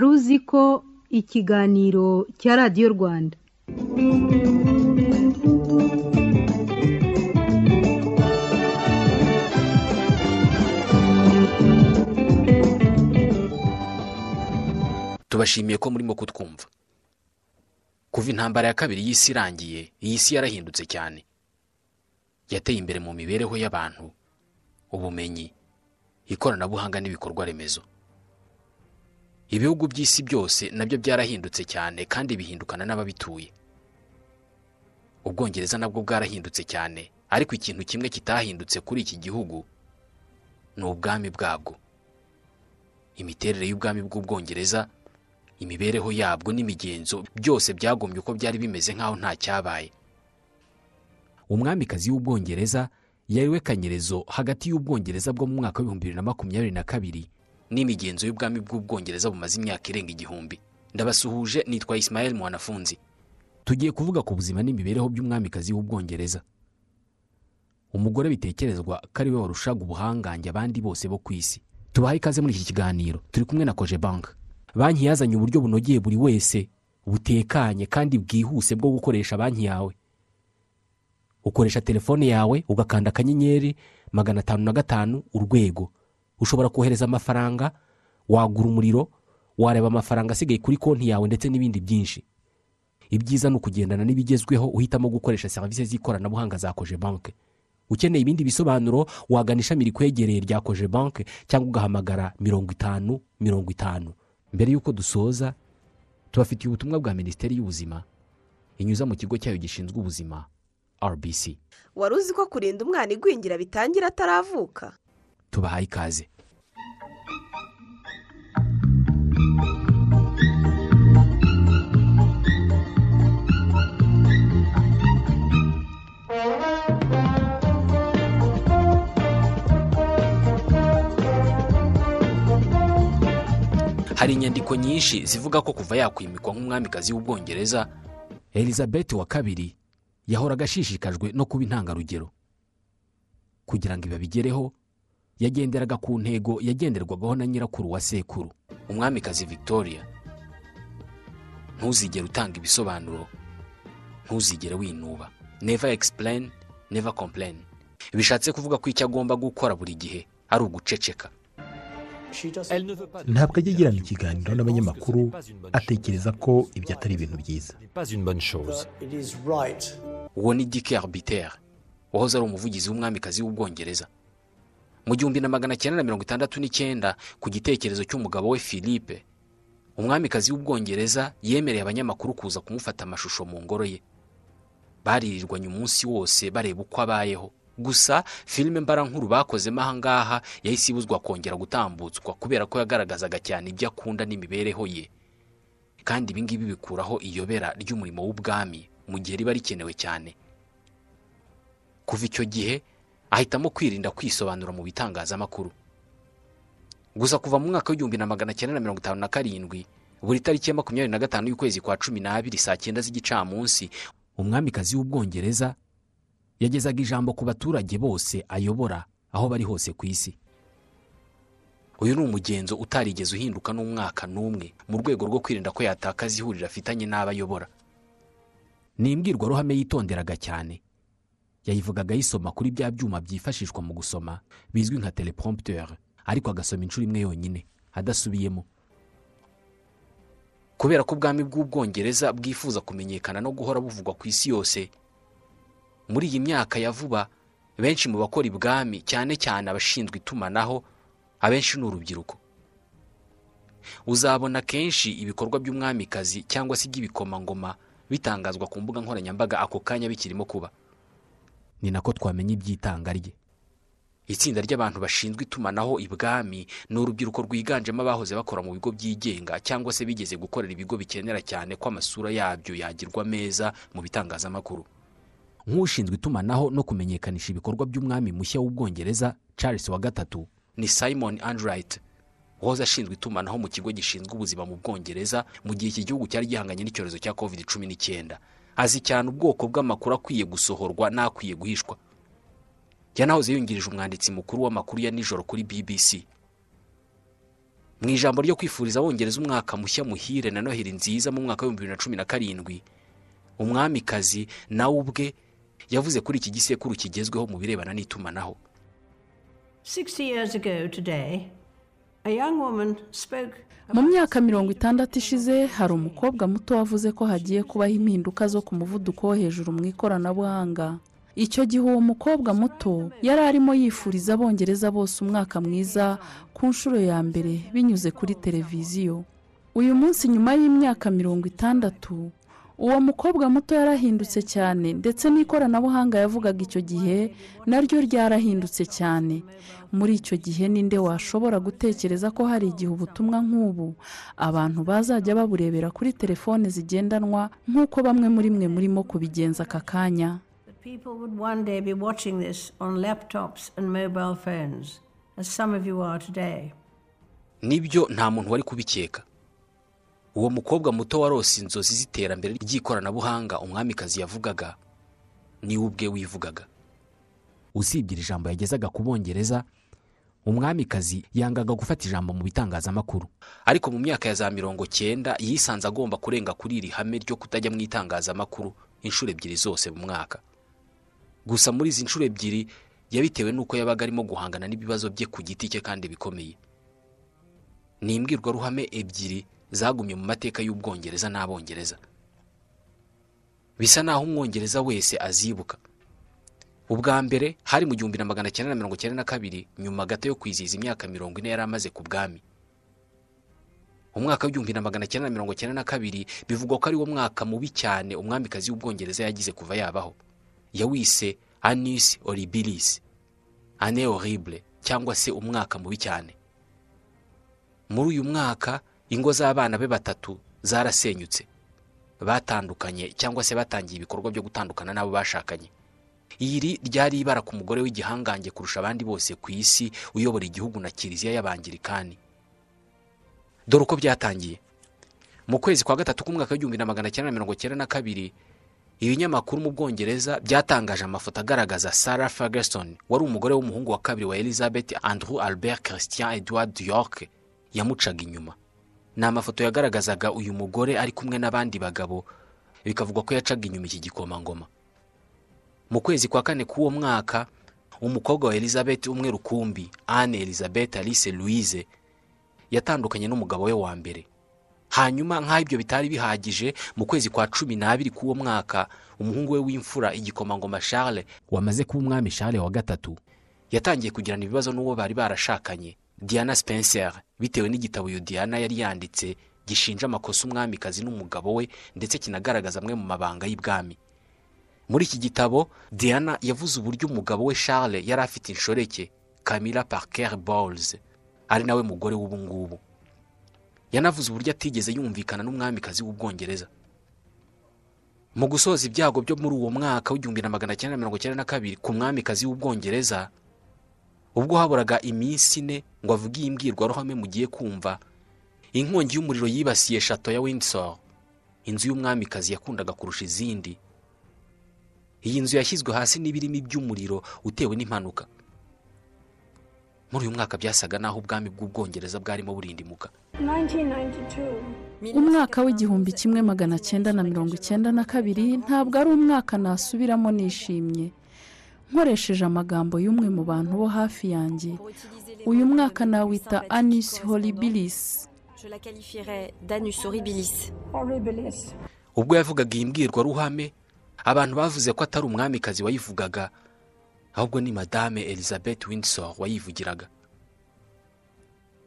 wari uzi ko ikiganiro cya radiyo rwanda. Tubashimiye ko murimo kutwumva. Kuva intambara ya kabiri y'isi irangiye iyi si yarahindutse cyane. Yateye imbere mu mibereho y'abantu ubumenyi ikoranabuhanga n'ibikorwa remezo ibihugu by'isi byose na byo byarahindutse cyane kandi bihindukana n'ababituye. Ubwongereza nabwo bwarahindutse cyane ariko ikintu kimwe kitahindutse kuri iki gihugu ni ubwami bwabwo. Imiterere y'ubwami bw'ubwongereza imibereho yabwo n'imigenzo byose byagombye uko byari bimeze nk'aho nta cyabaye. Umwamikazi w'ubwongereza yariwe kanyerezo hagati y'ubwongereza bwo mu mwaka w'ibihumbi bibiri na makumyabiri na kabiri. N'imigenzo y'ubwami bw'ubwongereza bumaze imyaka irenga igihumbi. Ndabasuhuje nitwa Ismael mwanafunzi. Tugiye kuvuga ku buzima n'imibereho by'umwamikazi w'ubwongereza. Umugore bitekerezwa ko ari we warushaga ubuhangange abandi bose bo ku isi. Tubahaye ikaze muri iki kiganiro. Turi kumwe na koje banki banki yazanye uburyo bunogeye buri wese butekanye kandi bwihuse bwo gukoresha banki yawe. Ukoresha telefone yawe ugakanda akanyenyeri magana atanu na gatanu urwego. Ushobora kohereza amafaranga wagura umuriro wareba amafaranga asigaye kuri konti yawe ndetse n'ibindi byinshi. Ibyiza ni ukugendana n'ibigezweho uhitamo gukoresha serivisi z'ikoranabuhanga za koje banki ukeneye ibindi bisobanuro wagana ishami rikwegereye rya koje banki cyangwa ugahamagara mirongo itanu mirongo itanu. Mbere y'uko dusoza tubafitiye ubutumwa bwa minisiteri y'ubuzima inyuza mu kigo cyayo gishinzwe ubuzima rbc wari uzi ko kurinda umwana igwingira bitangira ataravuka? Tubahaye ikaze. Hari inyandiko nyinshi zivuga ko kuva yakwimikwa nk'umwamikazi w'ubwongereza elizabeth wa kabiri yahoraga ashishikajwe no kuba intangarugero. Kugira ngo ibabigereho yagenderaga ku ntego yagenderwagaho na nyirakuru wa sekuru. Umwamikazi victoria ntuzigere utanga ibisobanuro ntuzigere winuba. Never explain never complain. Bishatse kuvuga ko icyo agomba gukora buri gihe ari uguceceka. Ntabwo ajya agirana ikiganiro n'abanyamakuru atekereza ko ibyo atari ibintu byiza. Uwo ni dike arbitere wahoze ari umuvugizi w'umwamikazi w'ubwongereza. Mu gihumbi na magana cyenda na mirongo itandatu n'icyenda ku gitekerezo cy'umugabo we philippe umwamikazi w'ubwongereza yemereye abanyamakuru kuza kumufata amashusho mu ngoro ye. Baririrwanye umunsi wose bareba uko abayeho. Gusa filime mbarankuru bakozemo aha ngaha yahise ibuzwa kongera gutambutswa kubera ko yagaragazaga cyane ibyo akunda n'imibereho ye. Kandi ibi ngibi bikuraho iyobera ry'umurimo w'ubwami mu gihe riba rikenewe cyane. Kuva icyo gihe ahitamo kwirinda kwisobanura mu bitangazamakuru. Gusa kuva mu mwaka w'igihumbi na magana cyenda na mirongo itanu na karindwi buri tariki ya makumyabiri na gatanu y'ukwezi kwa cumi n'abiri saa cyenda z'igicamunsi umwamikazi w'ubwongereza yagezaga ijambo ku baturage bose ayobora aho bari hose ku isi. Uyu ni umugenzo utarigeze uhinduka n'umwaka n'umwe mu rwego rwo kwirinda ko yatakaza ihuriro afitanye n'abo ayobora ni imbwirwaruhame yitonderaga cyane. Yayivugaga ayisoma kuri bya byuma byifashishwa mu gusoma bizwi nka teleprompteur ariko agasoma inshuro imwe yonyine. Adasubiyemo. Kubera ko ubwami bw'ubwongereza bwifuza kumenyekana no guhora buvugwa ku isi yose muri iyi myaka ya vuba benshi mu bakora ibwami cyane cyane abashinzwe itumanaho abenshi ni urubyiruko. Uzabona kenshi ibikorwa by'umwamikazi cyangwa se iby'ibikomangoma bitangazwa ku mbuga nkoranyambaga ako kanya bikirimo kuba. Ni nako twamenya iby'itanga rye. Itsinda ry'abantu bashinzwe itumanaho ibwami ni urubyiruko rwiganjemo abahoze bakora mu bigo byigenga cyangwa se bigeze gukorera ibigo bikenera cyane ko amasura yabyo yagirwa meza mu bitangazamakuru. Nk'ushinzwe itumanaho no kumenyekanisha ibikorwa by'umwami mushya w'ubwongereza charles wa gatatu ni simon andright wahoze ashinzwe itumanaho mu kigo gishinzwe ubuzima mu bwongereza mu gihe iki gihugu cyari gihanganye n'icyorezo cya covid cumi n'icyenda. Azi cyane ubwoko bw'amakuru akwiye gusohorwa n'akwiye guhishwa. Yanahoze yungirije umwanditsi mukuru w'amakuru ya nijoro kuri bbc mu ijambo ryo kwifuriza abongereza umwaka mushya muhire na noheli nziza mu mwaka w'ibihumbi bibiri na cumi na karindwi umwamikazi nawe ubwe yavuze kuri iki gisekuru kigezweho mu birebana n'itumanaho. 60 years ago today, a young woman spoke mu myaka mirongo itandatu ishize hari umukobwa muto wavuze ko hagiye kubaho impinduka zo ku muvuduko wo hejuru mu ikoranabuhanga. Icyo gihe uwo mukobwa muto yari arimo yifuriza abongereza bose umwaka mwiza ku nshuro ya mbere binyuze kuri televiziyo. Uyu munsi nyuma y'imyaka mirongo itandatu uwo mukobwa muto yarahindutse cyane ndetse n'ikoranabuhanga yavugaga icyo gihe naryo ryarahindutse cyane. Muri icyo gihe ninde washobora gutekereza ko hari igihe ubutumwa nk'ubu abantu bazajya baburebera kuri telefone zigendanwa nk'uko bamwe muri mwe murimo kubigenza aka kanya? That people would one day be watching this on laptops and mobile phones, as some of you are today. ni byo nta muntu wari kubikeka. Uwo mukobwa muto warose inzozi z'iterambere ry'ikoranabuhanga umwamikazi yavugaga ni we ubwe wivugaga. Usibye iri jambo yagezaga ku bongereza umwamikazi yangaga gufata ijambo mu bitangazamakuru. Ariko mu myaka ya za mirongo cyenda yisanze agomba kurenga kuri iri hame ryo kutajya mu itangazamakuru inshuro ebyiri zose mu mwaka. Gusa muri izi nshuro ebyiri yabitewe n'uko yabaga arimo guhangana n'ibibazo bye ku giti cye kandi bikomeye. Ni imbwirwaruhame ebyiri zagumye mu mateka y'ubwongereza n'abongereza. Bisa naho umwongereza wese azibuka. Ubwa mbere hari mu gihumbi na magana cyenda na mirongo cyenda na kabiri nyuma gato yo kwizihiza imyaka mirongo ine yari amaze ku bwami. Umwaka w'igihumbi na magana cyenda na mirongo cyenda na kabiri bivugwa ko ari wo mwaka mubi cyane umwamikazi w'ubwongereza yagize kuva yabaho. Yawise anis oribilis. Ane horrible cyangwa se umwaka mubi cyane. Muri uyu mwaka ingo z'abana be batatu zarasenyutse. Batandukanye cyangwa se batangiye ibikorwa byo gutandukana n'abo bashakanye. Iri ryari ibara ku mugore w'igihangange kurusha abandi bose ku isi uyobora igihugu na kiliziya y'abangirikani dore uko byatangiye. Mu kwezi kwa gatatu k'umwaka w'igihumbi na magana cyenda mirongo cyenda na kabiri ibinyamakuru mu bwongereza byatangaje amafoto agaragaza sarah ferguson wari umugore w'umuhungu wa kabiri wa elizabeth andrew albert christian edward york yamucaga inyuma. Ni amafoto yagaragazaga uyu mugore ari kumwe n'abandi bagabo bikavugwa ko yacaga inyuma iki gikomangoma. Mu kwezi kwa kane k'uwo mwaka umukobwa wa elizabeth umwe rukumbi anne elizabeth alice louise yatandukanye n'umugabo we wa mbere. Hanyuma nk'aho ibyo bitari bihagije mu kwezi kwa cumi n'abiri k'uwo mwaka umuhungu we w'imfura igikomangoma charles wamaze kuba umwami charles wa gatatu yatangiye kugirana ibibazo n'uwo bari barashakanye. Diana spencer. Bitewe n'igitabo uyu diana yari yanditse gishinja amakosa umwamikazi n'umugabo we ndetse kinagaragaza amwe mu mabanga y'ibwami. Muri iki gitabo diana yavuze uburyo umugabo we charles yari afite inshoreke camilla parker bowles. Ari nawe mugore w'ubu ngubu. Yanavuze uburyo atigeze yumvikana n'umwamikazi w'ubwongereza. Mu gusoza ibyago byo muri uwo mwaka w'igihumbi na magana cyenda mirongo cyenda na kabiri ku mwamikazi w'ubwongereza ubwo haburaga iminsi ine ngo avuge iyi mbwirwaruhame mugiye kumva. Inkongi y'umuriro yibasiye shato ya windsor. Inzu y'umwamikazi yakundaga kurusha izindi. Iyi nzu yashyizwe hasi n'ibirimi by'umuriro utewe n'impanuka. Muri uyu mwaka byasaga n'aho ubwami bw'ubwongereza bwarimo burindimuka. Umwaka w'igihumbi kimwe magana cyenda na mirongo icyenda na kabiri ntabwo ari umwaka nasubiramo nishimye. Nkoresheje amagambo y'umwe mu bantu bo hafi yanjye. Uyu mwaka nawita anis horribilis. Ubwo yavugaga iyi mbwirwaruhame abantu bavuze ko atari umwamikazi wayivugaga ahubwo ni madame elizabeth windsor wayivugiraga.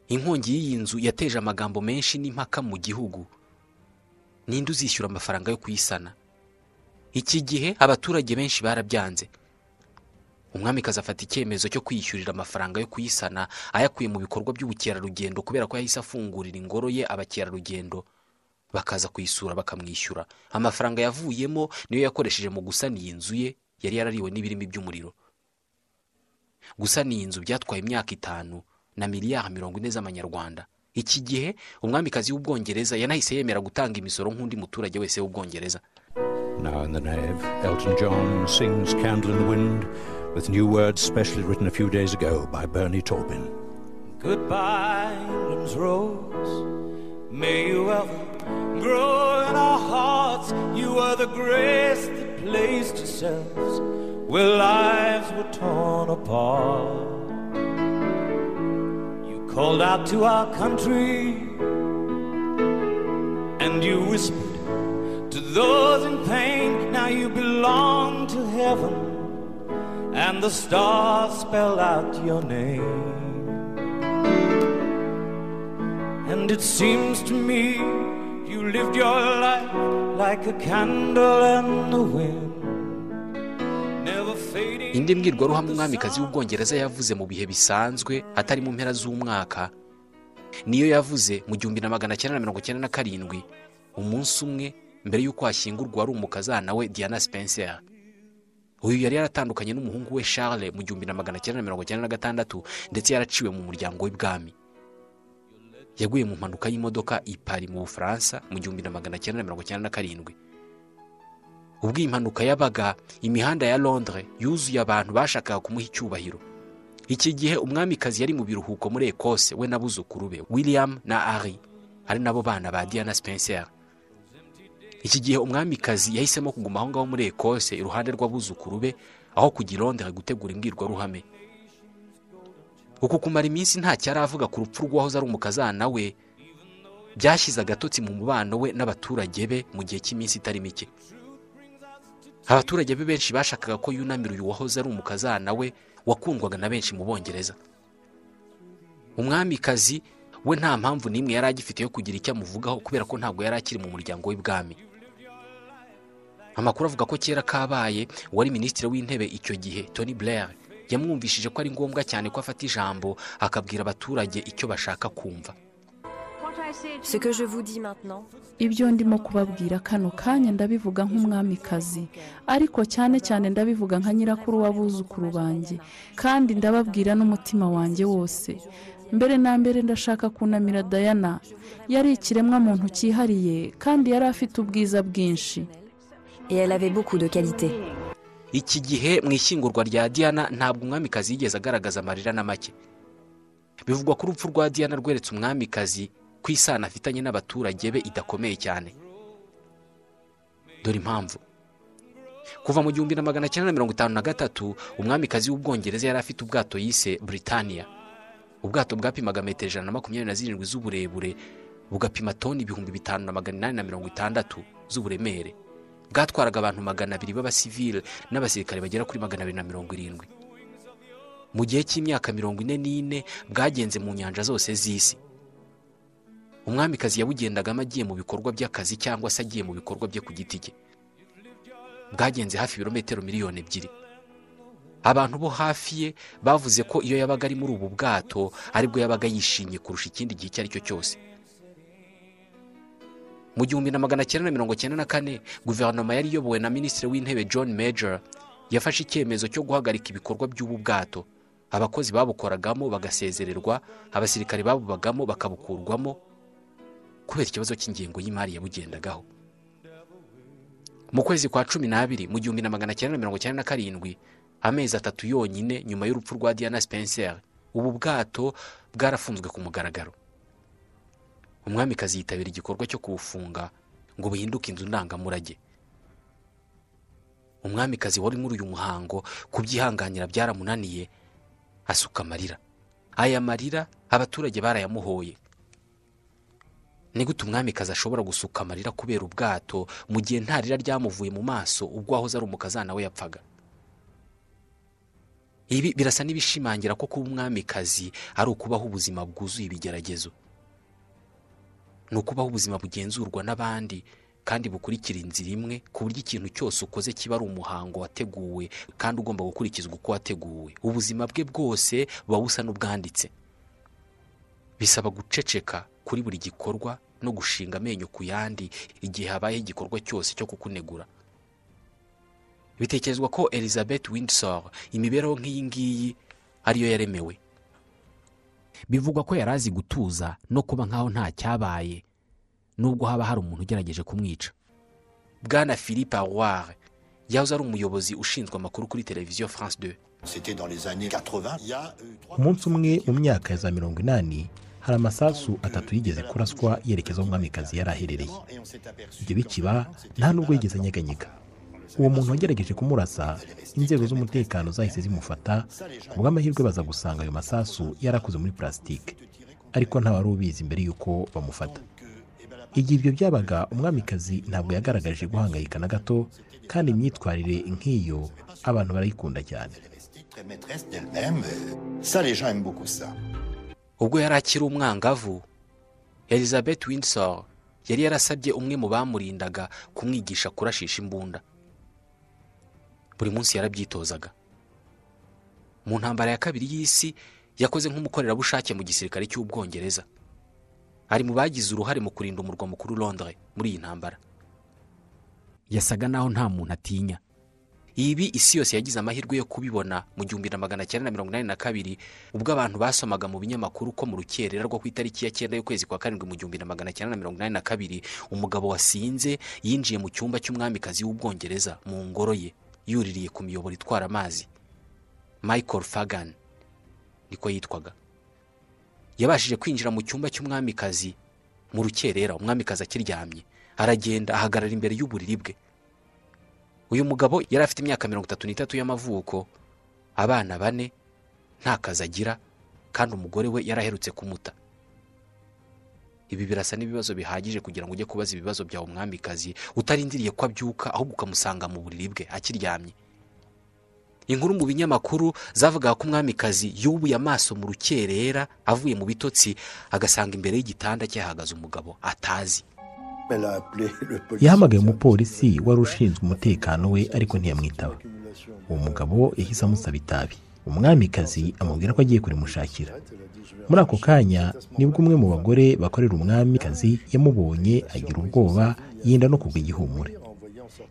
Inkongi y'iyi nzu yateje amagambo menshi n'impaka mu gihugu. Ninde uzishyura amafaranga yo kuyisana? Iki gihe abaturage benshi barabyanze. Umwamikazi afata icyemezo cyo kwiyishyurira amafaranga yo kuyisana ayakuye mu bikorwa by'ubukerarugendo kubera ko yahise afungurira ingoro ye abakerarugendo. Bakaza kuyisura bakamwishyura. Amafaranga yavuyemo niyo yakoresheje mu gusana iyi nzu ye yari yarariwe n'ibirimi by'umuriro. Gusana iyi nzu byatwaye imyaka itanu na miliyari mirongo ine z'amanyarwanda. Iki gihe umwamikazi w'ubwongereza yanahise yemera gutanga imisoro nk'undi muturage wese w'ubwongereza. Now in the nave, Elton John sings Candle in the Wind. With new words specially written a few days ago by Bernie Taupin. Goodbye, Harlem's rose. May you ever grow in our hearts. You were the grace that placed yourselves where lives were torn apart. You called out to our country and you whispered to those in pain. Now you belong to heaven, and the stars spell out your name. And it seems to me you lived your life like a candle in the wind, indi mbwirwaruhame umwamikazi w'ubwongereza yavuze mu bihe bisanzwe atari mu mpera z'umwaka? Niyo yavuze mu gihumbi na magana cyenda na mirongo cyenda na karindwi umunsi umwe mbere y'uko hashyingurwa wari umukazana we diana spencer. Uyu yari yaratandukanye n'umuhungu we charles mu gihumbi na magana cyenda na mirongo cyenda na gatandatu ndetse yaraciwe mu muryango w'ibwami. Yaguye mu mpanuka y'imodoka i Paris mu bufaransa mu gihumbi na magana cyenda na mirongo cyenda na karindwi. Ubwo iyi mpanuka yabaga imihanda ya londres yuzuye abantu bashakaga kumuha icyubahiro. Iki gihe umwamikazi yari mu biruhuko muri ekose we n'abuzukuru be william na ari ari nabo bana ba diana spencer. Iki gihe umwamikazi yahisemo kuguma aho ngaho muri ekose iruhande rw'abuzukuru be aho kujya i londres gutegura imbwirwaruhame. Uku kumara iminsi ntacyo aravuga ku rupfu rw'uwahoze ari umukazana we byashyize agatotsi mu mubano we n'abaturage be mu gihe cy'iminsi itari mike. Abaturage be benshi bashakaga ko yunamira uyu wahoze ari umukazana we wakundwaga na benshi mu bongereza umwamikazi we nta mpamvu n'imwe yari agifite yo kugira icyo amuvugaho kubera ko ntabwo yari akiri mu muryango w'ibwami. Amakuru avuga ko kera kabaye uwari minisitiri w'intebe icyo gihe tony blair yamwumvishije ko ari ngombwa cyane ko afata ijambo akabwira abaturage icyo bashaka kumva. Ce que je vous dis maintenant, ibyo ndimo kubabwira kano kanya ndabivuga nk'umwamikazi ariko cyane cyane ndabivuga nka nyirakuru w'abuzukuru banjye kandi ndababwira n'umutima wanjye wose. Mbere na mbere ndashaka kunamira dayana yari ikiremwa muntu cyihariye kandi yari afite ubwiza bwinshi. Et elle avait beaucoup de qualités. iki gihe mu ishyingurwa rya diana ntabwo umwamikazi yigeze agaragaza amarira na make. Bivugwa ko urupfu rwa diana rweretse umwamikazi ko isano afitanye n'abaturage be idakomeye cyane. Dore impamvu. Kuva mu gihumbi na magana cyenda na mirongo itanu na gatatu umwamikazi w'ubwongereza yari afite ubwato yise Britannia. Ubwato bwapimaga metero ijana na makumyabiri na zirindwi z'uburebure bugapima toni ibihumbi bitanu na magana inani na mirongo itandatu z'uburemere. Bwatwaraga abantu magana abiri b'abasivile n'abasirikare bagera kuri magana abiri na mirongo irindwi. Mu gihe cy'imyaka mirongo ine n'ine bwagenze mu nyanja zose z'isi. Umwamikazi yabugendagamo agiye mu bikorwa by'akazi cyangwa se agiye mu bikorwa bye ku giti cye. Bwagenze hafi ibirometero miliyoni ebyiri. Abantu bo hafi ye bavuze ko iyo yabaga ari muri ubu bwato ari bwo yabaga yishimye kurusha ikindi gihe icyo ari cyo cyose. Mu gihumbi na magana cyenda na mirongo cyenda na kane guverinoma yari iyobowe na minisitiri w'intebe john major yafashe icyemezo cyo guhagarika ibikorwa by'ubu bwato abakozi babukoragamo bagasezererwa abasirikare babubagamo bakabukurwamo kubera ikibazo cy'ingengo y'imari yabugendagaho. Mu kwezi kwa cumi n'abiri mu gihumbi na magana cyenda na mirongo cyenda na karindwi amezi atatu yonyine nyuma y'urupfu rwa diana spencer ubu bwato bwarafunzwe ku mugaragaro. Umwamikazi yitabira igikorwa cyo kubufunga ngo buhinduke inzu ndangamurage. Umwamikazi wari muri uyu muhango kubyihanganira byaramunaniye asuka amarira. Aya marira abaturage barayamuhoye. Ni gute umwamikazi ashobora gusuka amarira kubera ubwato mu gihe nta rira ryamuvuye mu maso ubwo wahoze ari umukazana we yapfaga? Ibi birasa n'ibishimangira ko kuba umwamikazi ari ukubaho ubuzima bwuzuye ibigeragezo. Ni ukubaho ubuzima bugenzurwa n'abandi kandi bukurikira inzira imwe ku buryo ikintu cyose ukoze kiba ari umuhango wateguwe kandi ugomba gukurikizwa uko wateguwe. Ubuzima bwe bwose buba busa n'ubwanditse. Bisaba guceceka kuri buri gikorwa no gushinga amenyo ku yandi igihe habayeho igikorwa cyose cyo kukunegura. Bitekerezwa ko elizabeth windsor imibereho nk'iyi ngiyi ariyo yaremewe. Bivugwa ko yari azi gutuza no kuba nk'aho nta cyabaye. Nubwo haba hari umuntu ugerageje kumwica. Bwana philippe aware yahoze ari umuyobozi ushinzwe amakuru kuri televiziyo france 2 umunsi umwe mu myaka ya za mirongo inani hari amasasu atatu yigeze kuraswa yerekeza aho umwamikazi yari aherereye. Ibyo bikiba nta nubwo yigeze anyeganyega. Uwo muntu wagerageje kumurasa inzego z'umutekano zahise zimufata ku bw'amahirwe baza gusanga ayo masasu yarakoze muri purasitike ariko nta wari ubizi mbere y'uko bamufata igihe ibyo byabaga umwamikazi ntabwo yagaragaje guhangayika na gato kandi imyitwarire nk'iyo abantu barayikunda cyane très maîtresse d'elle-même. Ça, les gens aiment beaucoup ça. ubwo yari akiri umwangavu elizabeth windsor yari yarasabye umwe mu bamurindaga kumwigisha kurashisha imbunda buri munsi yarabyitozaga. Mu ntambara ya kabiri y'isi yakoze nk'umukorerabushake mu gisirikare cy'ubwongereza. Ari mu bagize uruhare mu kurinda umurwa mukuru londres muri iyi ntambara. Yasaga naho nta muntu atinya. Ibi isi yose yagize amahirwe yo kubibona mu gihumbi na magana cyenda na mirongo inani na kabiri ubwo abantu basomaga mu binyamakuru ko mu rukerera rwo ku itariki ya cyenda y'ukwezi kwa karindwi mu gihumbi na magana cyenda na mirongo inani na kabiri umugabo wasinze yinjiye mu cyumba cy'umwamikazi w'ubwongereza mu ngoro ye. Yuririye ku miyoboro itwara amazi. Michael fagan niko yitwaga. Yabashije kwinjira mu cyumba cy'umwamikazi mu rukerera. Umwamikazi akiryamye aragenda ahagarara imbere y'uburiri bwe. Uyu mugabo yari afite imyaka mirongo itatu n'itatu y'amavuko. Abana bane nta kazi agira kandi umugore we yari aherutse kumuta. Ibi birasa n'ibibazo bihagije kugira ngo ujye kubaza ibibazo byawe umwamikazi utarindiriye ko abyuka ahubwo ukamusanga mu buriri bwe akiryamye. Inkuru mu binyamakuru zavugaga ko umwamikazi yubuye amaso mu rukerera avuye mu bitotsi agasanga imbere y'igitanda cye hahagaze umugabo atazi. Yahamagaye umupolisi wari ushinzwe umutekano we ariko ntiyamwitaba uwo mugabo yahise amusaba itabi. Umwamikazi amubwira ko agiye kurimushakira. Muri ako kanya ni bwo umwe mu bagore bakorera umwamikazi yamubonye agira ubwoba yenda no kugwa igihumure.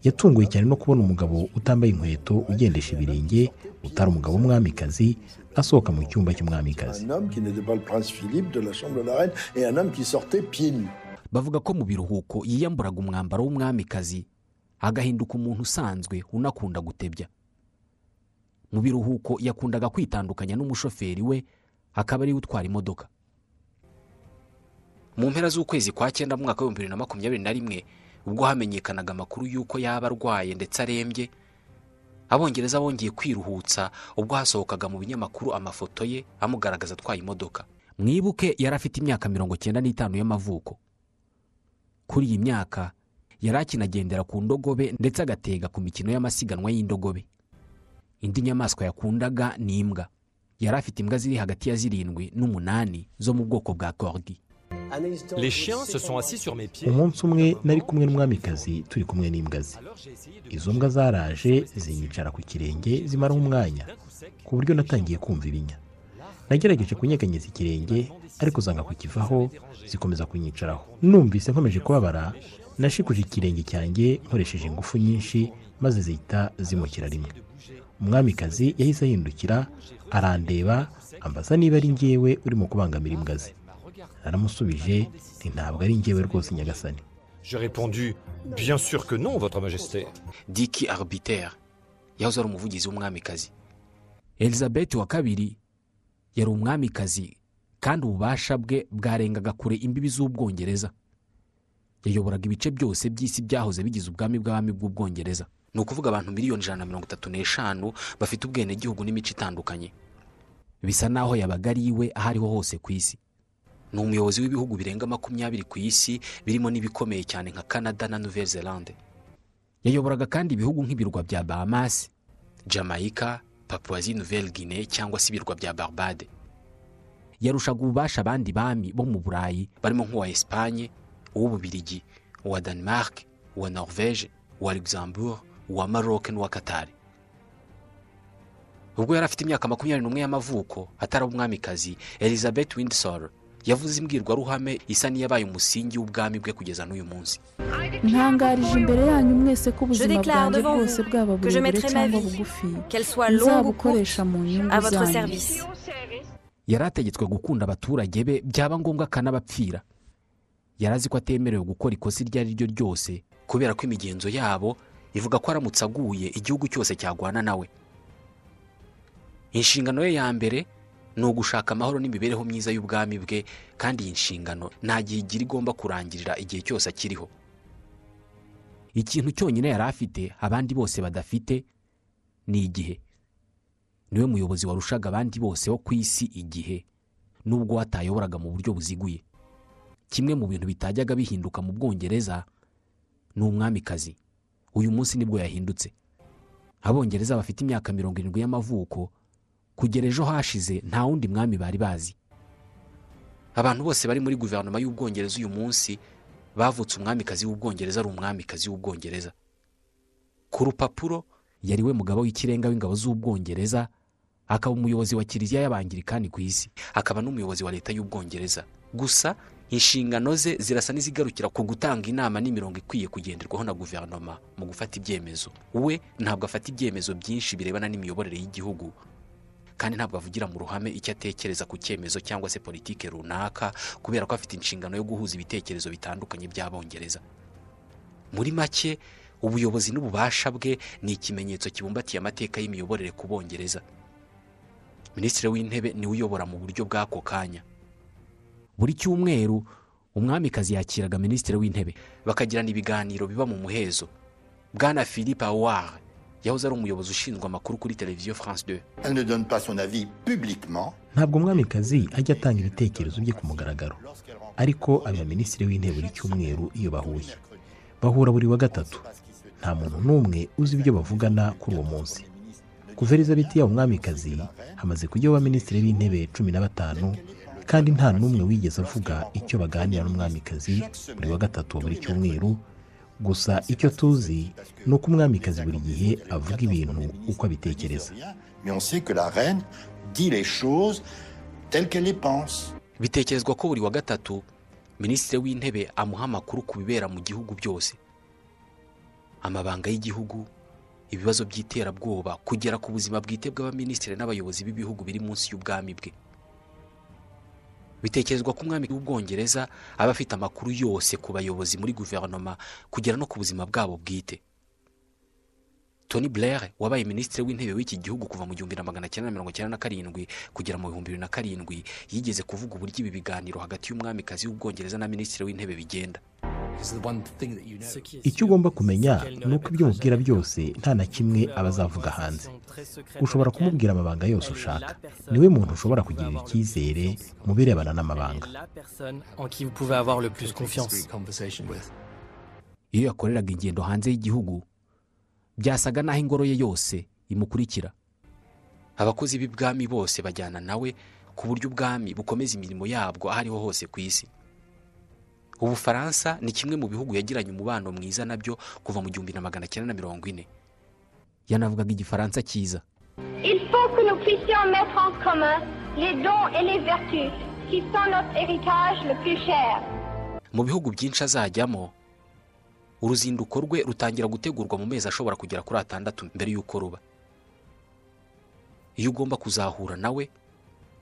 Yatunguwe cyane no kubona umugabo utambaye inkweto ugendesha ibirenge utari umugabo w'umwamikazi asohoka mu cyumba cy'umwamikazi. Bavuga ko mu biruhuko yiyamburaga umwambaro w'umwamikazi agahinduka umuntu usanzwe unakunda gutebya. Mu biruhuko yakundaga kwitandukanya n'umushoferi we akaba ari we utwara imodoka. Mu mpera z'ukwezi kwa cyenda mu mwaka w'ibihumbi bibiri na makumyabiri na rimwe ubwo hamenyekanaga amakuru y'uko yaba arwaye ndetse arembye abongereza bongeye kwiruhutsa ubwo hasohokaga mu binyamakuru amafoto ye amugaragaza atwaye imodoka. Mwibuke yari afite imyaka mirongo cyenda n'itanu y'amavuko. Kuri iyi myaka yari akinagendera ku ndogobe ndetse agatega ku mikino y'amasiganwa y'indogobe. Indi nyamaswa yakundaga ni imbwa. Yari afite imbwa ziri hagati ya zirindwi n'umunani zo mu bwoko bwa korgi Les chiens se sont assis sur mes pieds. umunsi umwe nari kumwe n'umwamikazi turi kumwe n'imbwa ze izo mbwa zaraje zinyicara ku kirenge zimaraho umwanya. Ku buryo natangiye kumva ibinya. Nagerageje kunyeganyeza ikirenge ariko zanga kukivaho zikomeza kunyicaraho. Numvise nkomeje kubabara nashikuje ikirenge cyanjye nkoresheje ingufu nyinshi maze zihita zimukira rimwe. Umwamikazi yahise ahindukira arandeba ambaza niba ari njyewe urimo kubangamira imbwa ze naramusubije nti ntabwo ari njyewe rwose nyagasani. J'ai répondu Bien sûr que non, Votre Majesté. diki arbiter yahoze ari umuvugizi w'umwamikazi. Elizabeth wa kabiri yari umwamikazi kandi ububasha bwe bwarengaga kure imbibi z'ubwongereza. Yayoboraga ibice byose by'isi byahoze bigize ubwami bw'abami bw'ubwongereza. Ni ukuvuga abantu miliyoni ijana na mirongo itatu n'eshanu bafite ubwenegihugu n'imico itandukanye. Bisa naho yabaga ari iwe aho ariho hose ku isi. Ni umuyobozi w'ibihugu birenga makumyabiri ku isi birimo n'ibikomeye cyane nka canada na nouvelle zelande yayoboraga kandi ibihugu nk'ibirwa bya bahamas jamaica papuwazi nouvelle guinée cyangwa se ibirwa bya barbade. Yarushaga ububasha abandi bami bo mu burayi barimo nk'uwa esipanye uw'ububirigi uwa denmark uwa norvege uwa luxembourg uwa maroc n'uwa qatar. Ubwo yari afite imyaka makumyabiri n'umwe y'amavuko ataraba umwamikazi elizabeth windsor yavuze imbwirwaruhame isa n'iyabaye umusingi w'ubwami bwe kugeza n'uyu munsi. Ntangarije imbere yanyu mwese ko ubuzima bwanjye bwose bwaba burebure mettrai ma cyangwa vie, bugufi. nzabukoresha mu nyungu zanyu yari ategetswe gukunda abaturage be byaba ngombwa akanabapfira yari azi ko atemerewe gukora ikosa iryo ari ryo ryose kubera ko imigenzo yabo ivuga ko aramutse aguye igihugu cyose cyagwana nawe inshingano ye ya mbere ni ugushaka amahoro n'imibereho myiza y'ubwami bwe kandi iyi nshingano nta gihe igira igomba kurangirira igihe cyose akiriho. Ikintu cyonyine yari afite abandi bose badafite ni igihe. Niwe muyobozi warushaga abandi bose wo ku isi igihe nubwo atayoboraga mu buryo buziguye. Kimwe mu bintu bitajyaga bihinduka mu bwongereza ni umwamikazi. Uyu munsi ni bwo yahindutse. Abongereza bafite imyaka mirongo irindwi y'amavuko kugera ejo hashize nta wundi mwami bari bazi. Abantu bose bari muri guverinoma y'ubwongereza uyu munsi bavutse umwamikazi w'ubwongereza ari umwamikazi w'ubwongereza. Ku rupapuro yari we mugabo w'ikirenga w'ingabo z'ubwongereza akaba umuyobozi wa kiliziya y'abangirikani ku isi. Akaba n'umuyobozi wa leta y'ubwongereza. Gusa inshingano ze zirasa n'izigarukira ku gutanga inama n'imirongo ikwiye kugenderwaho na guverinoma mu gufata ibyemezo. We ntabwo afata ibyemezo byinshi birebana n'imiyoborere y'igihugu. Kandi ntabwo avugira mu ruhame icyo atekereza ku cyemezo cyangwa se politiki runaka kubera ko afite inshingano yo guhuza ibitekerezo bitandukanye by'abongereza. Muri make ubuyobozi n'ububasha bwe ni ikimenyetso kibumbatiye amateka y'imiyoborere ku bongereza. Minisitiri w'intebe ni we uyobora mu buryo bw'ako kanya. Buri cyumweru umwamikazi yakiraga minisitiri w'intebe. Bakagirana ibiganiro biba mu muhezo. Bwana philippe award yahoze ari umuyobozi ushinzwe amakuru kuri televiziyo france 2 Elle ne donne pas son avis publiquement. ntabwo umwamikazi ajya atanga ibitekerezo bye ku mugaragaro. Ariko aba minisitiri w'intebe buri cyumweru iyo bahuye. Bahura buri wa gatatu. Nta muntu n'umwe uzi ibyo bavugana kuri uwo munsi. Kuva elizabeth yaba umwamikazi hamaze kujyaho abaminisitiri b'intebe cumi na batanu kandi nta n'umwe wigeze avuga icyo baganira n'umwamikazi buri wa gatatu wa buri cyumweru gusa icyo tuzi ni uko umwamikazi buri gihe avuga ibintu uko abitekereza. Mais on sait que la reine dit les choses telles qu'elle les pense. bitekerezwa ko buri wa gatatu minisitiri w'intebe amuha amakuru ku bibera mu gihugu byose. Amabanga y'igihugu ibibazo by'iterabwoba kugera ku buzima bwite bw'abaminisitiri n'abayobozi b'ibihugu biri munsi y'ubwami bwe. Bitekerezwa ko umwami w'ubwongereza aba afite amakuru yose ku bayobozi muri guverinoma kugera no ku buzima bwabo bwite. Tony blair wabaye minisitiri w'intebe w'iki gihugu kuva mu gihumbi na magana cyenda na mirongo icyenda na karindwi kugera mu bihumbi bibiri na karindwi yigeze kuvuga uburyo ibi biganiro hagati y'umwamikazi w'ubwongereza na minisitiri w'intebe bigenda. Icyo ugomba kumenya ni uko ibyo umubwira byose nta na kimwe aba azavuga hanze. Ushobora kumubwira amabanga yose ushaka. Niwe muntu ushobora kugirira icyizere mu birebana n'amabanga. Iyo yakoreraga ingendo hanze y'igihugu byasaga n'aho ingoro ye yose imukurikira. Abakozi b'ibwami bose bajyana nawe ku buryo ubwami bukomeza imirimo yabwo aho ariho hose ku isi. Ubufaransa ni kimwe mu bihugu yagiranye umubano mwiza na byo kuva mu gihumbi na magana cyenda na mirongo ine. Yanavugaga igifaransa cyiza. Mu bihugu byinshi azajyamo uruzinduko rwe rutangira gutegurwa mu mezi ashobora kugera kuri atandatu mbere y'uko ruba. Iyo ugomba kuzahura nawe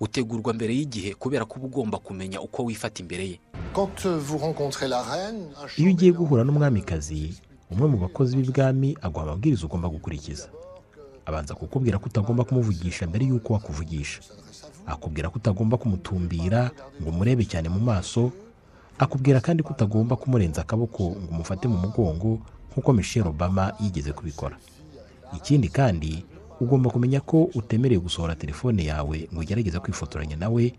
utegurwa mbere y'igihe kubera ko uba ugomba kumenya uko wifata imbere ye. Quand euh, vous rencontrez la reine, un iyo ugiye guhura n'umwamikazi umwe mu bakozi b'ibwami aguha amabwiriza ugomba gukurikiza. Abanza kukubwira ko utagomba kumuvugisha mbere y'uko wakuvugisha. Akubwira ko utagomba kumutumbira ngo umurebe cyane mu maso. Akubwira kandi ko utagomba kumurenza akaboko ngo umufate mu mugongo nk'uko michelle obama yigeze kubikora. Ikindi kandi ugomba kumenya ko utemerewe gusohora telefone yawe ngo ugerageze kwifotoranya nawe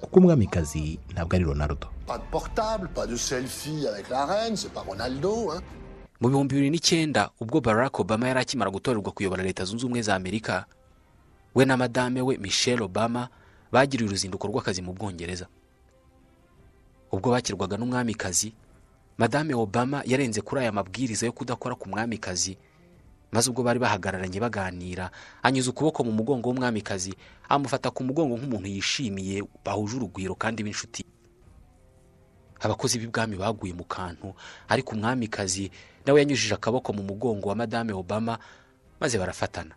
kuko umwamikazi ntabwo ari ronaldo pas de portable, pas de selfie avec la reine, c'est pas Ronaldo. Hein. mu bihumbi bibiri n'icyenda ubwo barack obama yari akimara gutorerwa kuyobora leta zunze ubumwe za amerika we na madame we michelle obama bagiriye uruzinduko rw'akazi mu bwongereza ubwo bakirwaga n'umwamikazi madame obama yarenze kuri aya mabwiriza yo kudakora ku mwamikazi maze ubwo bari bahagararanye baganira. Anyuza ukuboko mu mugongo w'umwamikazi amufata ku mugongo nk'umuntu yishimiye bahuje urugwiro kandi b'inshuti. Abakozi b'ibwami baguye mu kantu ariko umwamikazi nawe yanyujije akaboko mu mugongo wa madame obama maze barafatana.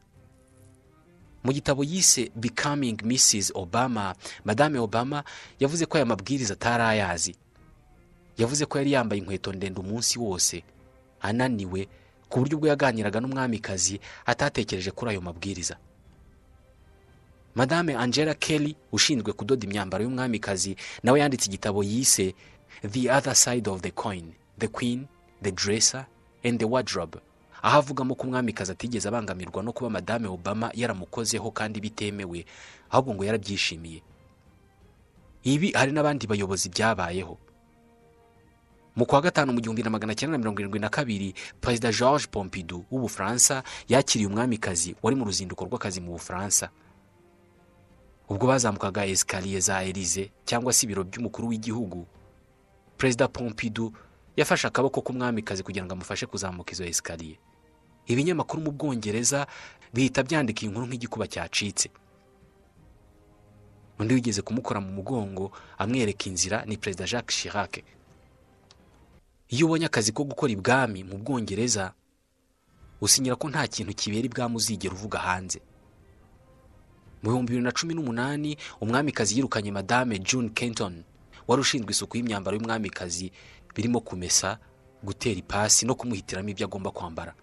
Mu gitabo yise becoming mrs obama madame obama yavuze ko aya mabwiriza atari ayazi. Yavuze ko yari yambaye inkweto ndende umunsi wose. Ananiwe ku buryo ubwo yaganiraga n'umwamikazi atatekereje kuri ayo mabwiriza. Madame angela kelly ushinzwe kudoda imyambaro y'umwamikazi nawe yanditse igitabo yise the other side of the coin the queen the dresser and the wardrobe. Aho avugamo ko umwamikazi atigeze abangamirwa no kuba madame obama yaramukozeho kandi bitemewe ahubwo ngo yarabyishimiye. Ibi hari n'abandi bayobozi byabayeho. Mu kwa gatanu mu gihumbi na magana cyenda na mirongo irindwi na kabiri perezida george pompidou w'ubufaransa yakiriye umwamikazi wari mu ruzinduko rw'akazi mu bufaransa. Ubwo bazamukaga esikariye za elize cyangwa se ibiro by'umukuru w'igihugu. Perezida pompidou yafashe akaboko k'umwamikazi kugira ngo amufashe kuzamuka izo esikariye ibinyamakuru mu bwongereza bihita byandika iyi nkuru nk'igikuba cyacitse. Undi wigeze kumukora mu mugongo amwereka inzira ni perezida jacques chirac. Iyo ubonye akazi ko gukora ibwami mu bwongereza usinyira ko nta kintu kibera ibwami uzigera uvuga hanze. Mu bihumbi bibiri na cumi n'umunani umwamikazi yirukanye madame june kenton wari ushinzwe isuku y'imyambaro y'umwamikazi birimo kumesa gutera ipasi no kumuhitiramo ibyo agomba kwambara.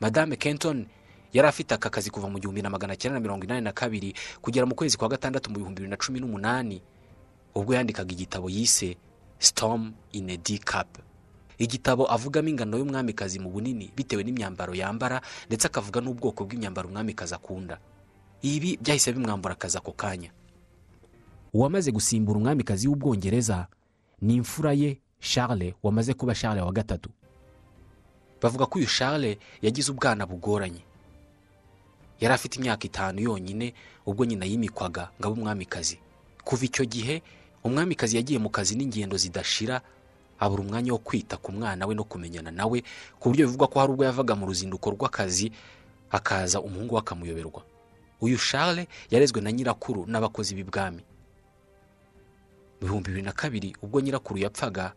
Madame kenton yari afite aka kazi kuva mu gihumbi na magana cyenda na mirongo inani na kabiri kugera mu kwezi kwa gatandatu mu bihumbi bibiri na cumi n'umunani ubwo yandikaga igitabo yise storm in a d cup. Igitabo avugamo ingano y'umwamikazi mu bunini bitewe n'imyambaro yambara ndetse akavuga n'ubwoko bw'imyambaro umwamikazi akunda. Ibi byahise bimwambura akazi ako kanya. Uwamaze gusimbura umwamikazi w'ubwongereza ni imfura ye charles wamaze kuba charles wa gatatu. Bavuga ko uyu charles yagize ubwana bugoranye. Yari afite imyaka itanu yonyine ubwo nyina yimikwaga ngo abe umwamikazi. Kuva icyo gihe umwamikazi yagiye mu kazi n'ingendo zidashira abura umwanya wo kwita ku mwana we no kumenyana nawe ku buryo bivugwa ko hari ubwo yavaga mu ruzinduko rw'akazi hakaza umuhungu we akamuyoberwa. Uyu charles yarezwe na nyirakuru n'abakozi b'ibwami. Mu bihumbi bibiri na kabiri ubwo nyirakuru yapfaga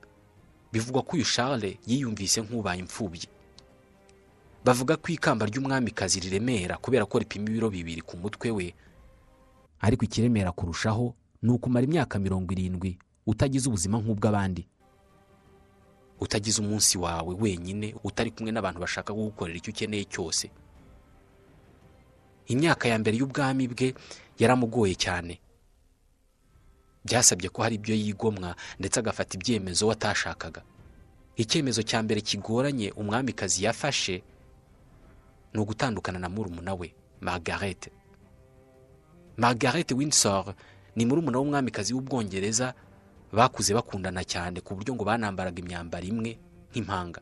bivugwa ko uyu charles yiyumvise nk'ubaye imfubyi. Bavuga ko ikamba ry'umwamikazi riremera kubera ko ripima ibiro bibiri ku mutwe we. Ariko ikiremera kurushaho ni ukumara imyaka mirongo irindwi utagize ubuzima nk'ubw'abandi. Utagize umunsi wawe wenyine utari kumwe n'abantu bashaka kugukorera icyo ukeneye cyose. Imyaka ya mbere y'ubwami bwe yaramugoye cyane. Byasabye ko hari ibyo yigomwa ndetse agafata ibyemezo we atashakaga icyemezo cya mbere kigoranye umwamikazi yafashe ni ugutandukana na murumuna we margarete margarete windsor ni murumuna w'umwamikazi w'ubwongereza bakuze bakundana cyane ku buryo ngo banambaraga imyambaro imwe nk'impanga.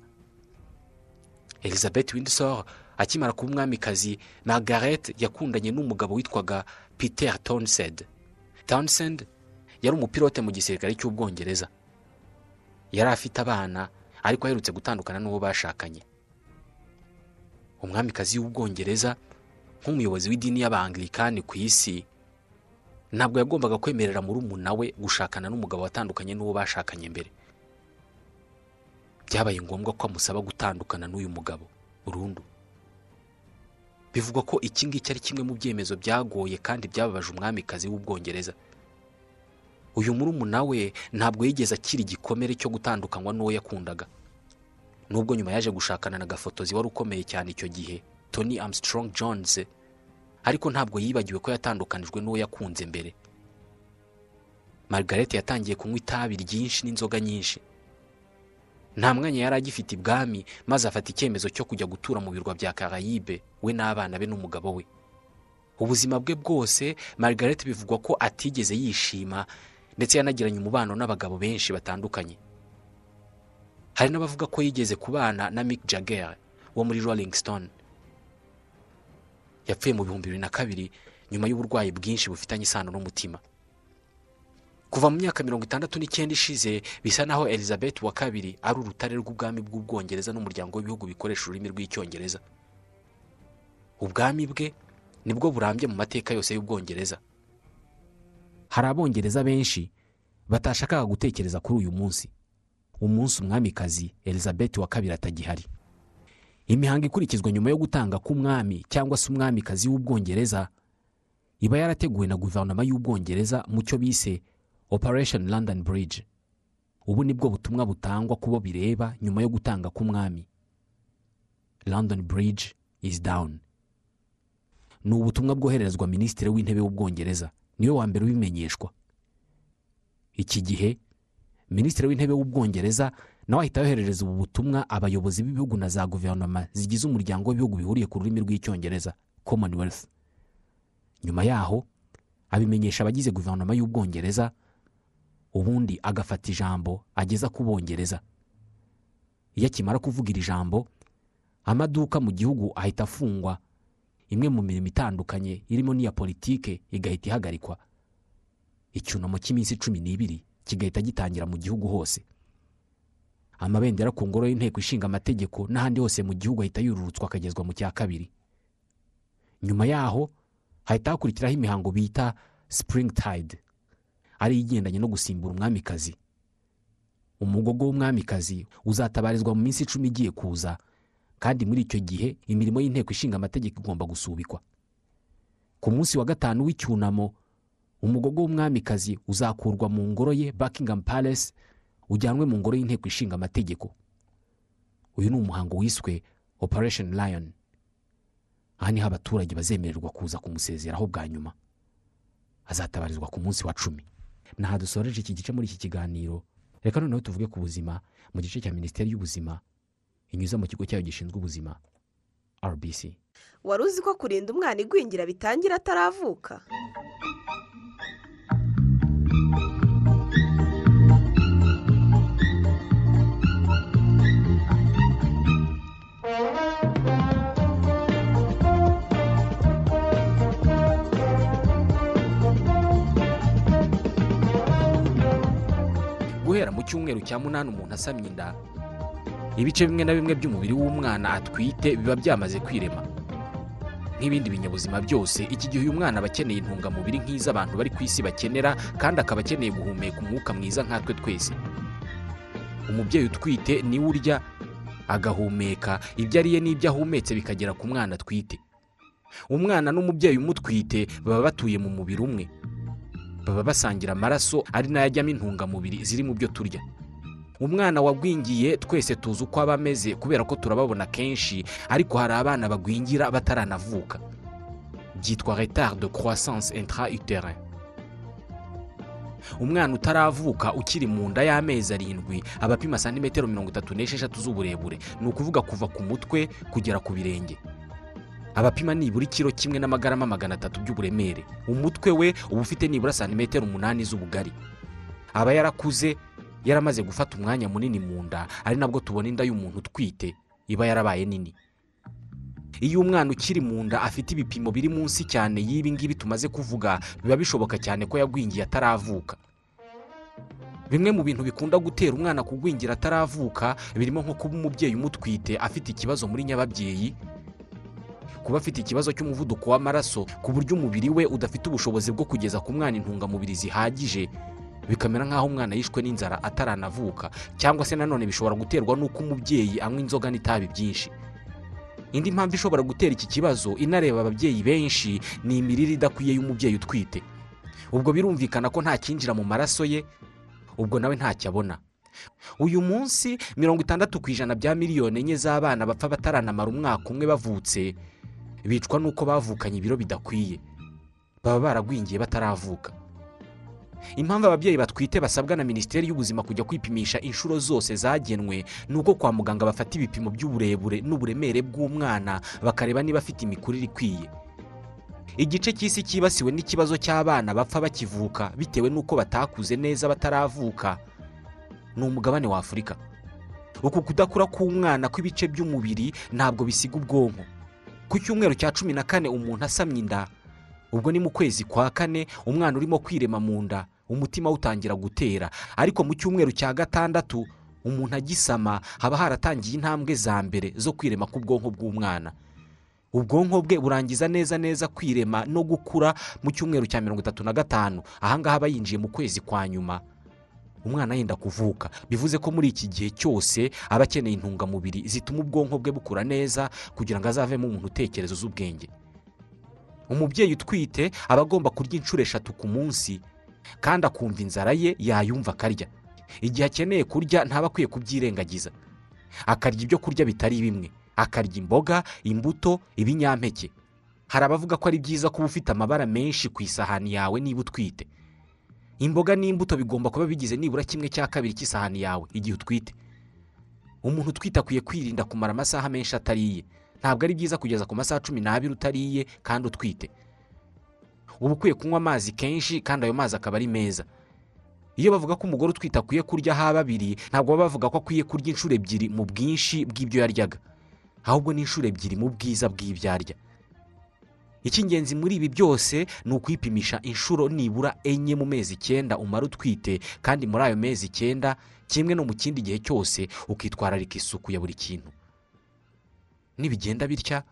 Elizabeth windsor akimara kuba umwamikazi margaret yakundanye n'umugabo witwaga peter townsend. Townsend yari umupilote mu gisirikare cy'ubwongereza. Yari afite abana ariko aherutse gutandukana n'uwo bashakanye. Umwamikazi w'ubwongereza nk'umuyobozi w'idini y'abangilikani ku isi ntabwo yagombaga kwemerera murumuna we gushakana n'umugabo watandukanye n'uwo bashakanye mbere. Byabaye ngombwa ko amusaba gutandukana n'uyu mugabo burundu bivugwa ko iki ngiki ari kimwe mu byemezo byagoye kandi byababaje umwamikazi w'ubwongereza. Uyu murumuna we ntabwo yigeze akiri igikomere cyo gutandukanywa n'uwo yakundaga. Nubwo nyuma yaje gushakana na gafotozi wari ukomeye cyane icyo gihe tony armstrong jones ariko ntabwo yibagiwe ko yatandukanijwe n'uwo yakunze mbere. Margaret yatangiye kunywa itabi ryinshi n'inzoga nyinshi. Nta mwanya yari agifite ibwami maze afata icyemezo cyo kujya gutura mu birwa bya karayibe we n'abana be n'umugabo we. Ubuzima bwe bwose margaret bivugwa ko atigeze yishima ndetse yanagiranye umubano n'abagabo benshi batandukanye. Hari n'abavuga ko yigeze kubana na mick jagger wo muri rolling stone. Yapfuye mu bihumbi bibiri na kabiri nyuma y'uburwayi bwinshi bufitanye isano n'umutima. Kuva mu myaka mirongo itandatu n'icyenda ishize bisa naho elizabeth wa kabiri ari urutare rw'ubwami bw'ubwongereza n'umuryango w'ibihugu bikoresha ururimi rw'icyongereza. Ubwami bwe ni bwo burambye mu mateka yose y'ubwongereza. Hari abongereza benshi batashakaga gutekereza kuri uyu munsi. Umunsi umwamikazi elizabeth wa kabiri atagihari. Imihango ikurikizwa nyuma yo gutanga k'umwami cyangwa se umwamikazi w'ubwongereza iba yarateguwe na guverinoma y'ubwongereza mu cyo bise operation london bridge. Ubu ni bwo butumwa butangwa ku bo bireba nyuma yo gutanga k'umwami. London bridge is down. Ni ubutumwa bwohererezwa minisitiri w'intebe w'ubwongereza. Niwe wa mbere ubimenyeshwa. Iki gihe minisitiri w'intebe w'ubwongereza nawe ahita yoherereza ubu butumwa abayobozi b'ibihugu na za guverinoma zigize umuryango w'ibihugu bihuriye ku rurimi rw'icyongereza commonwealth. Nyuma yaho abimenyesha abagize guverinoma y'ubwongereza ubundi agafata ijambo ageza ku bongereza iyo akimara kuvuga iri jambo amaduka mu gihugu ahita afungwa. Imwe mu mirimo itandukanye irimo n'iya politike igahita ihagarikwa. Icyunamo cy'iminsi cumi n'ibiri kigahita gitangira mu gihugu hose. Amabendera ku ngoro y'inteko ishinga amategeko n'ahandi hose mu gihugu ahita yururutswa akagezwa mu cya kabiri. Nyuma yaho hahita hakurikiraho imihango bita spring tide ari igendanye no gusimbura umwamikazi. Umugogo w'umwamikazi uzatabarizwa mu minsi icumi igiye kuza kandi muri icyo gihe imirimo y'inteko ishinga amategeko igomba gusubikwa. Ku munsi wa gatanu w'icyunamo umugogo w'umwamikazi uzakurwa mu ngoro ye buckingham palace ujyanwe mu ngoro y'inteko ishinga amategeko. Uyu ni umuhango wiswe operation lion. Aha ni ho abaturage bazemererwa kuza kumusezeraho bwa nyuma. Azatabarizwa ku munsi wa cumi. Naha dusoreje iki gice muri iki kiganiro? Reka noneho tuvuge ku buzima mu gice cya minisiteri y'ubuzima inyuze mu kigo cyayo gishinzwe ubuzima rbc wari uzi ko kurinda umwana igwingira bitangira ataravuka? Guhera mu cyumweru cya munani umuntu asamye inda ibice bimwe na bimwe by'umubiri w'umwana atwite biba byamaze kwirema. Nk'ibindi binyabuzima byose iki gihe uyu mwana aba akeneye intungamubiri nk'iz'abantu bari ku isi bakenera kandi akaba akeneye guhumeka umwuka mwiza nkatwe twese. Umubyeyi utwite ni we urya agahumeka. Ibyo ariye n'ibyo ahumetse bikagera ku mwana atwite. Umwana n'umubyeyi umutwite baba batuye mu mubiri umwe. Baba basangira amaraso ari na yo ajyamo intungamubiri ziri mu byo turya. Umwana wagwingiye twese tuzi uko aba ameze kubera ko turababona kenshi ariko hari abana bagwingira bataranavuka. Byitwa retard de croissance intra uterine umwana utaravuka ukiri mu nda y'amezi arindwi aba apima santimetero mirongo itatu n'esheshatu z'uburebure. Ni ukuvuga kuva ku mutwe kugera ku birenge. Abapima nibura ikiro kimwe n'amagarama magana atatu by'uburemere. Umutwe we uba ufite nibura santimetero umunani z'ubugari. Aba yarakuze yaramaze gufata umwanya munini mu nda ari nabwo tubona inda y'umuntu utwite iba yarabaye nini. Iyo umwana ukiri mu nda afite ibipimo biri munsi cyane y'ibi ngibi tumaze kuvuga biba bishoboka cyane ko yagwingiye ataravuka. Bimwe mu bintu bikunda gutera umwana kugwingira ataravuka birimo nko kuba umubyeyi umutwite afite ikibazo muri nyababyeyi kuba afite ikibazo cy'umuvuduko w'amaraso ku buryo umubiri we udafite ubushobozi bwo kugeza ku mwana intungamubiri zihagije. Bikamera nk'aho umwana yishwe n'inzara ataranavuka cyangwa se nanone bishobora guterwa n'uko umubyeyi anywa inzoga n'itabi byinshi. Indi mpamvu ishobora gutera iki kibazo inareba ababyeyi benshi ni imirire idakwiye y'umubyeyi utwite. Ubwo birumvikana ko nta cyinjira mu maraso ye ubwo nawe ntacyo abona. Uyu munsi mirongo itandatu ku ijana bya miliyoni enye z'abana bapfa bataranamara umwaka umwe bavutse bicwa n'uko bavukanye ibiro bidakwiye. Baba baragwingiye bataravuka. Impamvu ababyeyi batwite basabwa na minisiteri y'ubuzima kujya kwipimisha inshuro zose zagenwe ni uko kwa muganga bafata ibipimo by'uburebure n'uburemere bw'umwana bakareba niba afite imikurire ikwiye. Igice cy'isi cyibasiwe n'ikibazo cy'abana bapfa bakivuka bitewe n'uko batakuze neza bataravuka. Ni umugabane wa afurika uku kudakura k'umwana kw'ibice by'umubiri ntabwo bisiga ubwonko. Ku cyumweru cya cumi na kane umuntu asamye inda. Ubwo ni mu kwezi kwa kane umwana urimo kwirema mu nda. Umutima utangira gutera. Ariko mu cyumweru cya gatandatu umuntu agisama haba haratangiye intambwe za mbere zo kwirema k'ubwonko bw'umwana. Ubwonko bwe burangiza neza neza kwirema no gukura mu cyumweru cya mirongo itatu na gatanu. Ahangaha aba yinjiye mu kwezi kwa nyuma. Umwana yenda kuvuka. Bivuze ko muri iki gihe cyose aba akeneye intungamubiri zituma ubwonko bwe bukura neza kugira ngo azavemo umuntu utekereza ubwenge umubyeyi utwite aba agomba kurya inshuro eshatu ku munsi kandi akumva inzara ye yayumva akarya. Igihe akeneye kurya ntaba akwiye kubyirengagiza. Akarya ibyo kurya bitari bimwe. Akarya imboga imbuto ibinyampeke. Hari abavuga ko ari byiza kuba ufite amabara menshi ku isahani yawe niba utwite. Imboga n'imbuto bigomba kuba bigize nibura kimwe cya kabiri cy'isahani yawe igihe utwite. Umuntu utwite akwiye kwirinda kumara amasaha menshi atariye. Ntabwo ari byiza kugeza ku masaha cumi n'abiri utariye kandi utwite. Uba ukwiye kunywa amazi kenshi kandi ayo mazi akaba ari meza. Iyo bavuga ko umugore utwite akwiye kurya haba abiri ntabwo baba bavuga ko akwiye kurya inshuro ebyiri mu bwinshi bw'ibyo yaryaga. Ahubwo ni inshuro ebyiri mu bwiza bw'ibyo arya. Icy'ingenzi muri ibi byose ni ukwipimisha inshuro nibura enye mu mezi icyenda umara utwite kandi muri ayo mezi icyenda kimwe no mu kindi gihe cyose ukitwararika isuku ya buri kintu. Nibigenda bitya?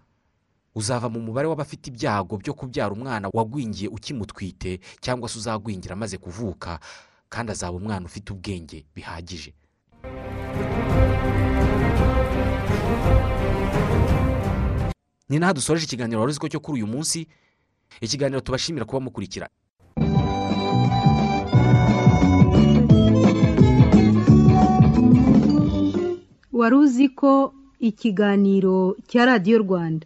Uzava mu mubare w'abafite ibyago byo kubyara umwana wagwingiye ukimutwite cyangwa se uzagwingira amaze kuvuka kandi azaba umwana ufite ubwenge bihagije. Ni naho dusoreje ikiganiro wari uzi ko cyo kuri uyu munsi? Ikiganiro tubashimira kuba mukurikira. Wari uzi ko ikiganiro cya radiyo rwanda?